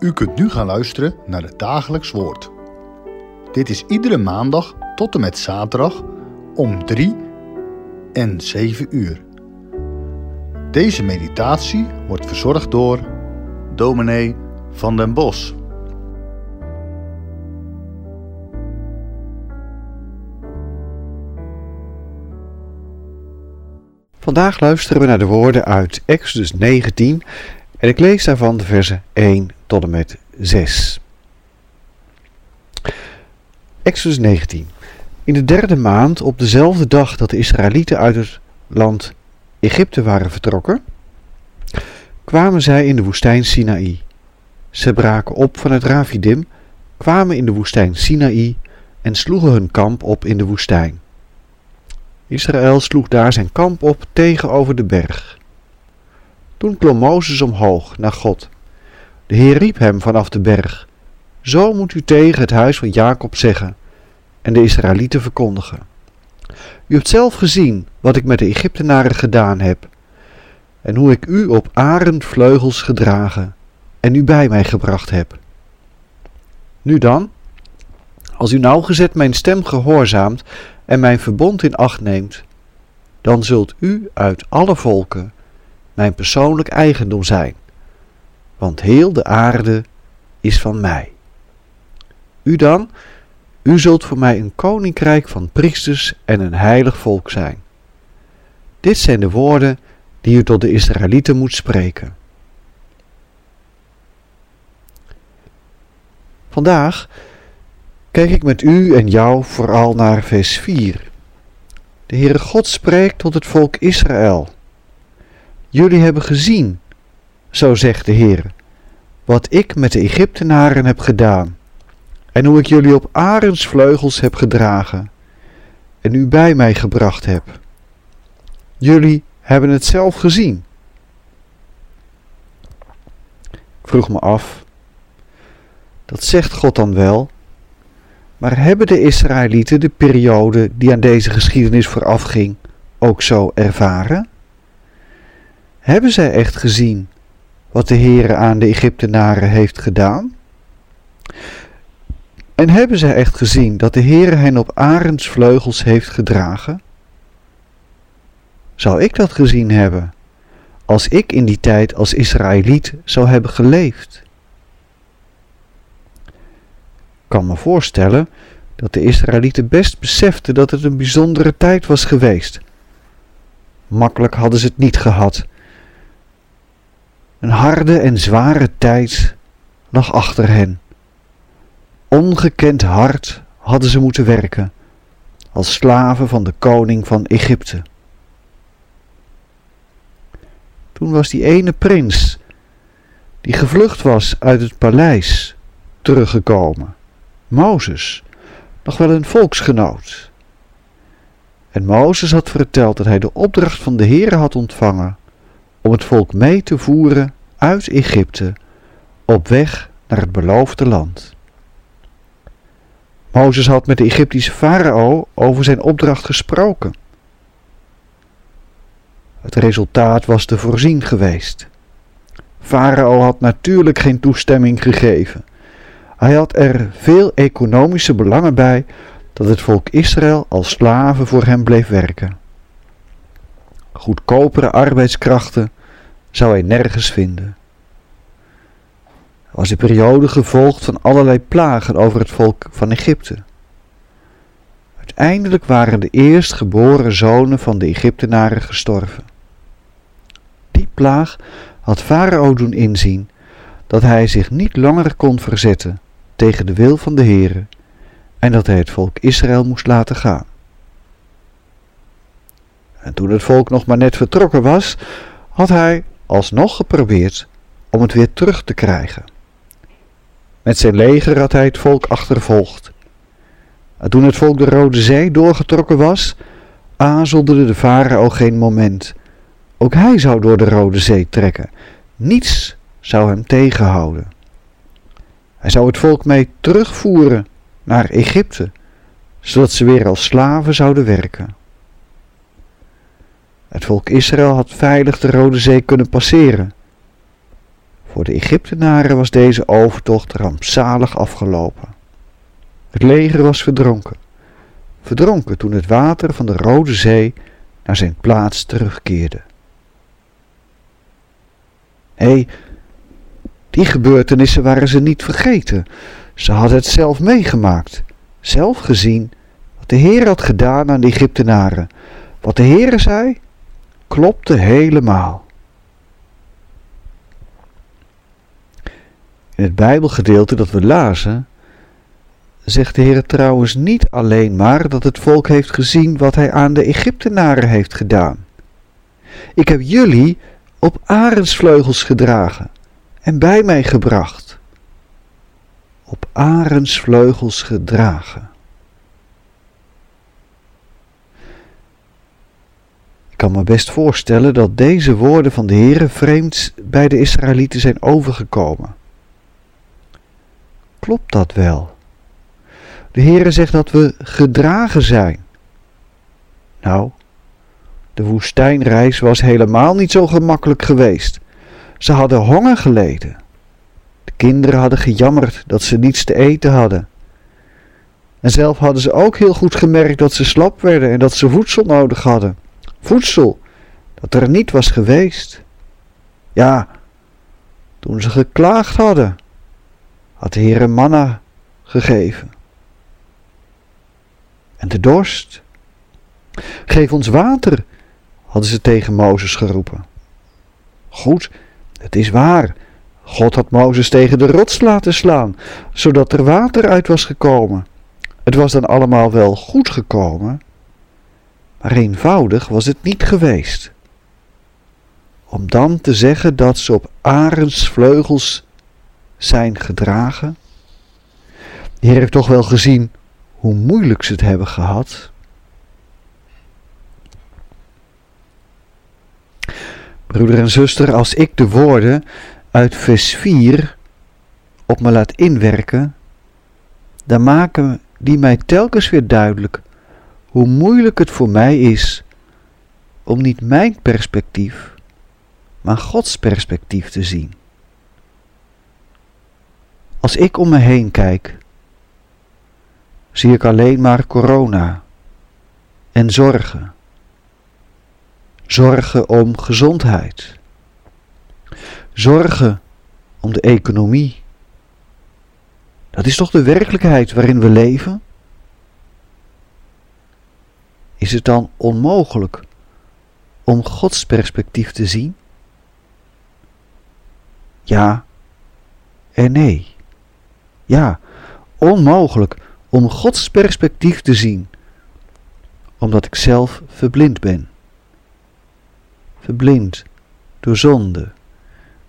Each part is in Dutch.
U kunt nu gaan luisteren naar het dagelijks woord. Dit is iedere maandag tot en met zaterdag om 3 en 7 uur. Deze meditatie wordt verzorgd door dominee van den Bos. Vandaag luisteren we naar de woorden uit Exodus 19 en ik lees daarvan de versen 1 tot en met 6. Exodus 19. In de derde maand, op dezelfde dag dat de Israëlieten uit het land Egypte waren vertrokken, kwamen zij in de woestijn Sinaï. Ze braken op vanuit Rafidim, kwamen in de woestijn Sinaï en sloegen hun kamp op in de woestijn. Israël sloeg daar zijn kamp op tegenover de berg. Toen klom Mozes omhoog naar God. De Heer riep hem vanaf de berg. Zo moet u tegen het huis van Jacob zeggen en de Israëlieten verkondigen. U hebt zelf gezien wat ik met de Egyptenaren gedaan heb en hoe ik u op arendvleugels gedragen en u bij mij gebracht heb. Nu dan, als u nauwgezet mijn stem gehoorzaamt en mijn verbond in acht neemt, dan zult u uit alle volken mijn persoonlijk eigendom zijn, want heel de aarde is van mij. U dan, u zult voor mij een koninkrijk van priesters en een heilig volk zijn. Dit zijn de woorden die u tot de Israëlieten moet spreken. Vandaag kijk ik met u en jou vooral naar vers 4. De Heere God spreekt tot het volk Israël. Jullie hebben gezien, zo zegt de Heer, wat ik met de Egyptenaren heb gedaan, en hoe ik jullie op arendsvleugels heb gedragen, en u bij mij gebracht heb. Jullie hebben het zelf gezien. Ik vroeg me af, dat zegt God dan wel, maar hebben de Israëlieten de periode die aan deze geschiedenis voorafging ook zo ervaren? Hebben zij echt gezien wat de Heere aan de Egyptenaren heeft gedaan? En hebben zij echt gezien dat de Heere hen op arendsvleugels heeft gedragen? Zou ik dat gezien hebben, als ik in die tijd als Israëliet zou hebben geleefd? Ik kan me voorstellen dat de Israëlieten best beseften dat het een bijzondere tijd was geweest. Makkelijk hadden ze het niet gehad. Een harde en zware tijd lag achter hen. Ongekend hard hadden ze moeten werken, als slaven van de koning van Egypte. Toen was die ene prins, die gevlucht was uit het paleis, teruggekomen. Mozes, nog wel een volksgenoot. En Mozes had verteld dat hij de opdracht van de Heere had ontvangen om het volk mee te voeren uit Egypte op weg naar het beloofde land. Mozes had met de Egyptische farao over zijn opdracht gesproken. Het resultaat was te voorzien geweest. Farao had natuurlijk geen toestemming gegeven. Hij had er veel economische belangen bij dat het volk Israël als slaven voor hem bleef werken. Goedkopere arbeidskrachten zou hij nergens vinden. Er was een periode gevolgd van allerlei plagen over het volk van Egypte. Uiteindelijk waren de eerstgeboren zonen van de Egyptenaren gestorven. Die plaag had Farao doen inzien dat hij zich niet langer kon verzetten tegen de wil van de Heere en dat hij het volk Israël moest laten gaan. En toen het volk nog maar net vertrokken was, had hij alsnog geprobeerd om het weer terug te krijgen. Met zijn leger had hij het volk achtervolgd. En toen het volk de Rode Zee doorgetrokken was, aarzelde de farao geen moment. Ook hij zou door de Rode Zee trekken. Niets zou hem tegenhouden. Hij zou het volk mee terugvoeren naar Egypte, zodat ze weer als slaven zouden werken. Het volk Israël had veilig de Rode Zee kunnen passeren. Voor de Egyptenaren was deze overtocht rampzalig afgelopen. Het leger was verdronken. Verdronken toen het water van de Rode Zee naar zijn plaats terugkeerde. Hé, hey, die gebeurtenissen waren ze niet vergeten. Ze hadden het zelf meegemaakt, zelf gezien wat de Heer had gedaan aan de Egyptenaren. Wat de Heer zei, klopte helemaal. In het Bijbelgedeelte dat we lazen, zegt de Heer trouwens niet alleen maar dat het volk heeft gezien wat hij aan de Egyptenaren heeft gedaan. Ik heb jullie op arendsvleugels gedragen en bij mij gebracht. Op arendsvleugels gedragen. Kan me best voorstellen dat deze woorden van de Heere vreemd bij de Israëlieten zijn overgekomen. Klopt dat wel? De Heere zegt dat we gedragen zijn. Nou, de woestijnreis was helemaal niet zo gemakkelijk geweest. Ze hadden honger geleden. De kinderen hadden gejammerd dat ze niets te eten hadden. En zelf hadden ze ook heel goed gemerkt dat ze slap werden en dat ze voedsel nodig hadden. Voedsel dat er niet was geweest. Ja, toen ze geklaagd hadden, had de Heer manna gegeven. En de dorst. Geef ons water, hadden ze tegen Mozes geroepen. Goed, het is waar. God had Mozes tegen de rots laten slaan, zodat er water uit was gekomen. Het was dan allemaal wel goed gekomen, maar eenvoudig was het niet geweest. Om dan te zeggen dat ze op arendsvleugels zijn gedragen. De Heer heeft toch wel gezien hoe moeilijk ze het hebben gehad. Broeder en zuster, als ik de woorden uit vers 4 op me laat inwerken, dan maken die mij telkens weer duidelijk hoe moeilijk het voor mij is om niet mijn perspectief, maar Gods perspectief te zien. Als ik om me heen kijk, zie ik alleen maar corona en zorgen. Zorgen om gezondheid. Zorgen om de economie. Dat is toch de werkelijkheid waarin we leven? Is het dan onmogelijk om Gods perspectief te zien? Ja en nee. Ja, onmogelijk om Gods perspectief te zien, omdat ik zelf verblind ben. Verblind door zonde,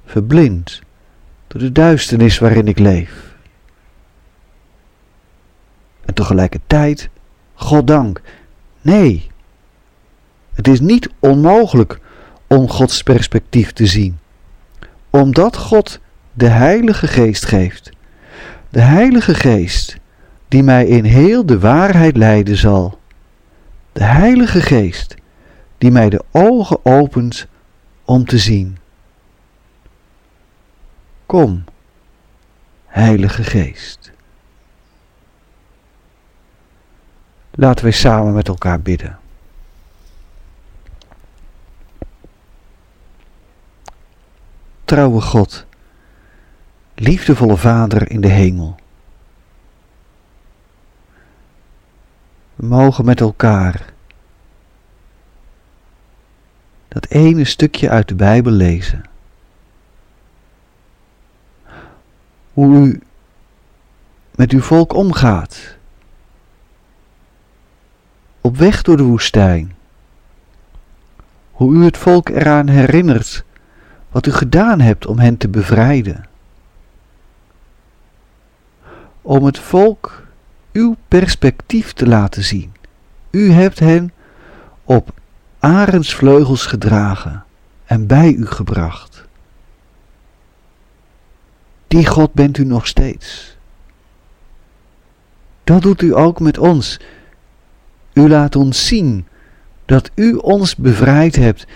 verblind door de duisternis waarin ik leef. En tegelijkertijd, God dank, nee, het is niet onmogelijk om Gods perspectief te zien, omdat God de Heilige Geest geeft. De Heilige Geest die mij in heel de waarheid leiden zal. De Heilige Geest, die mij de ogen opent om te zien. Kom, Heilige Geest. Laten wij samen met elkaar bidden. Trouwe God, liefdevolle Vader in de hemel. We mogen met elkaar dat ene stukje uit de Bijbel lezen. Hoe u met uw volk omgaat. Op weg door de woestijn. Hoe u het volk eraan herinnert wat u gedaan hebt om hen te bevrijden. Om het volk uw perspectief te laten zien. U hebt hen op arendsvleugels gedragen en bij u gebracht. Die God bent u nog steeds. Dat doet u ook met ons. U laat ons zien dat u ons bevrijd hebt.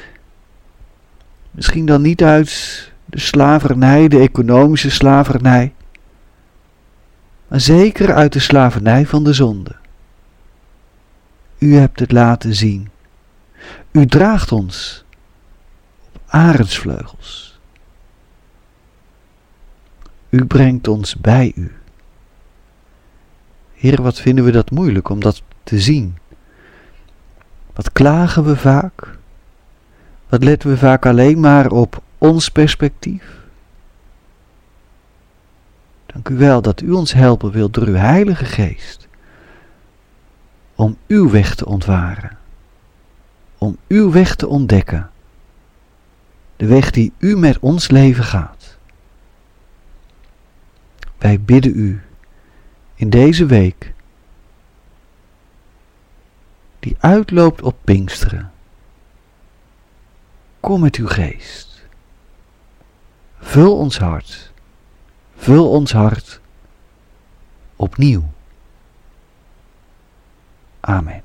Misschien dan niet uit de slavernij, de economische slavernij, maar zeker uit de slavernij van de zonde. U hebt het laten zien. U draagt ons op arendsvleugels. U brengt ons bij u. Heer, wat vinden we dat moeilijk om dat te zien? Wat klagen we vaak? Wat letten we vaak alleen maar op ons perspectief? Dank u wel dat u ons helpen wilt door uw Heilige Geest. Om uw weg te ontwaren. Om uw weg te ontdekken. De weg die u met ons leven gaat. Wij bidden u in deze week die uitloopt op Pinksteren. Kom met uw geest. Vul ons hart. Vul ons hart opnieuw. Amen.